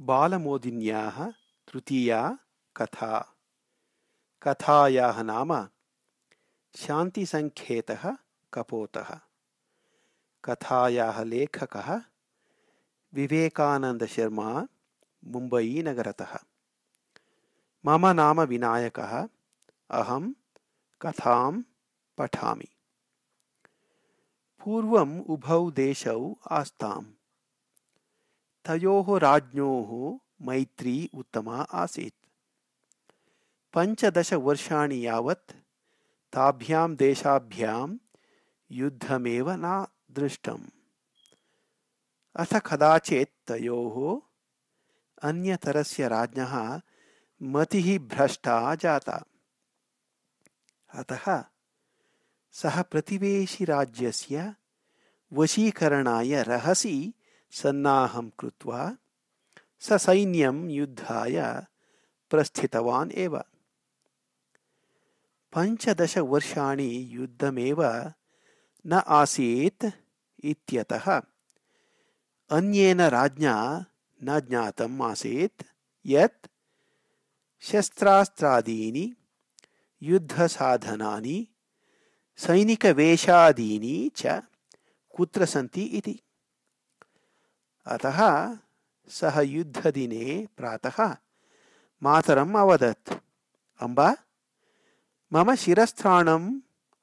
बालमोदिन्याः तृतीया कथा। कथायाः नाम शान्तिसङ्केतः कपोतः। कथायाः लेखकः विवेकानन्दशर्मा मुम्बयीनगरतः मम नाम विनायकः, अहं कथां पठामि। पूर्वम् उभौ देशौ आस्ताम्। तयोः राज्ञोः मैत्री उत्तमा आसीत्। पञ्चदशवर्षाणि यावत् ताभ्यां देशाभ्यां युद्धमेव न दृष्टम्। अथ कदाचित् तयोः अन्यतरस्य राज्ञः मतिः भ्रष्टा जाता। अतः सः प्रतिवेशिराज्यस्य वशीकरणाय रहसि सन्नाहं कृत्वा ससैन्यं युद्धाय प्रस्थितवान् एव। पञ्चदशवर्षाणि युद्धमेव न आसीत् इत्यतः अन्येन राज्ञा न ज्ञातम् आसीत् यत् शस्त्रास्त्रादीनि युद्धसाधनानि सैनिकवेषादीनि च कुत्र सन्ति इति अतः सः युद्धदिने प्रातः मातरम् अवदत्। अम्बा, मम शिरस्त्राणम्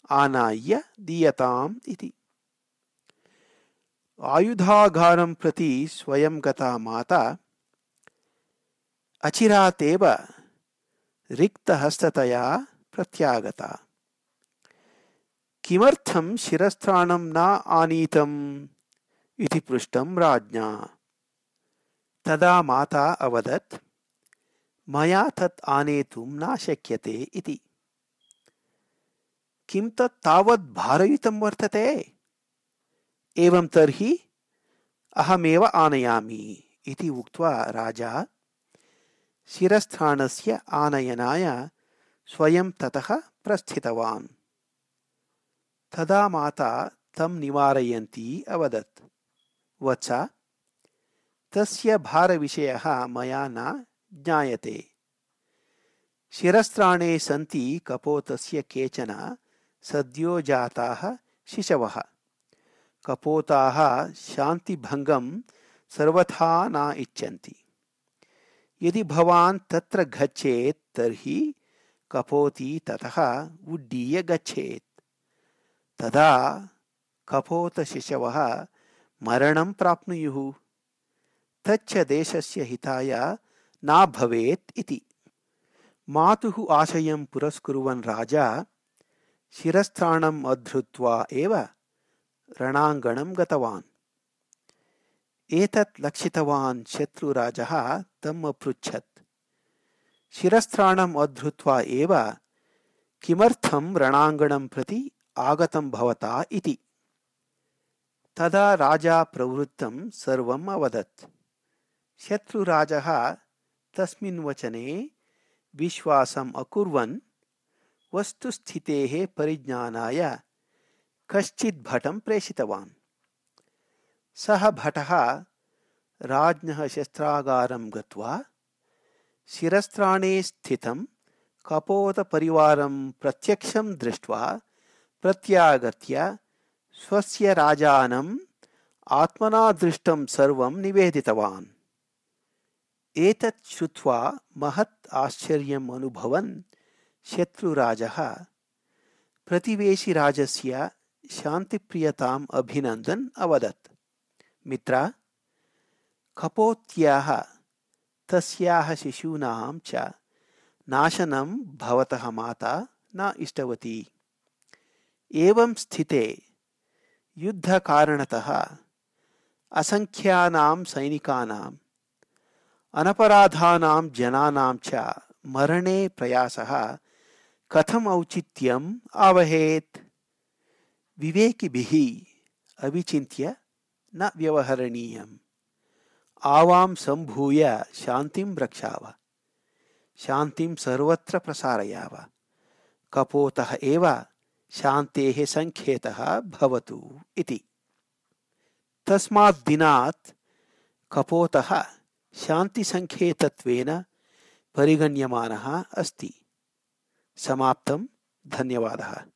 आनाय्य दीयताम् इति। आयुधागारं प्रति स्वयं गता माता, अचिरातेव रिक्तहस्ततया प्रत्यागता। किमर्थं शिरस्त्राणं न आनीतम्? इति पृष्टं राज्ञा तदा माता अवदत् मया तत् आनेतुं न शक्यते इति किं तत् तावत् भारयुतं वर्तते एवं तर्हि अहमेव आनयामि इति उक्त्वा राजा शिरस्थानस्य आनयनाय स्वयं ततः प्रस्थितवान् तदा माता तं निवारयन्ती अवदत् वत्स तस्य भारविषयः मया न ज्ञायते। शिरस्त्राणे सन्ति कपोतस्य केचन सद्यो जाताः शिशवः। कपोताः शान्तिभङ्गं सर्वथा न इच्छन्ति। यदि भवान् तत्र गच्छेत्, तर्हि कपोती ततः उड्डीय गच्छेत्। तदा कपोतशिशवः मरणं प्राप्नुयुः। तच्च देशस्य हिताय न भवेत् इति। मातुः आशयं पुरस्कुर्वन् राजा शिरस्थाणम् अधृत्वा एव रणाङ्गणं गतवान्। एतत् लक्षितवान् शत्रुराजः तम् अपृच्छत्। शिरस्त्राणम् अधृत्वा एव किमर्थं रणाङ्गणं प्रति आगतं भवता इति तदा राजा प्रवृत्तं सर्वम् अवदत्। शत्रुराजः तस्मिन् वचने विश्वासम् अकुर्वन् वस्तुस्थितेः परिज्ञानाय कश्चित् भटं प्रेषितवान्। सः भटः राज्ञः शस्त्रागारं गत्वा शिरस्त्राणे स्थितं कपोतपरिवारं प्रत्यक्षं दृष्ट्वा प्रत्यागत्य स्वस्य राजानम् आत्मना दृष्टं सर्वं निवेदितवान्। एतत् श्रुत्वा महत् आश्चर्यम् अनुभवन् शत्रुराजः। प्रतिवेशिराजस्य शान्तिप्रियताम् अभिनन्दन् अवदत्। मित्र कपोत्याः तस्याः शिशूनां च नाशनं भवतः माता न इष्टवती। एवं स्थिते युद्धकारणतः असङ्ख्यानां सैनिकानाम् अनपराधानां जनानां च मरणे प्रयासः कथम् औचित्यम् आवहेत् विवेकिभिः अविचिन्त्य न व्यवहरणीयम् आवां सम्भूय शान्तिं रक्षाव शान्तिं सर्वत्र प्रसारयाव कपोतः एव शान्तेः सङ्केतः भवतु इति। तस्मात् दिनात् कपोतः शान्तिसङ्केतत्वेन परिगण्यमानः अस्ति। समाप्तं। धन्यवादः।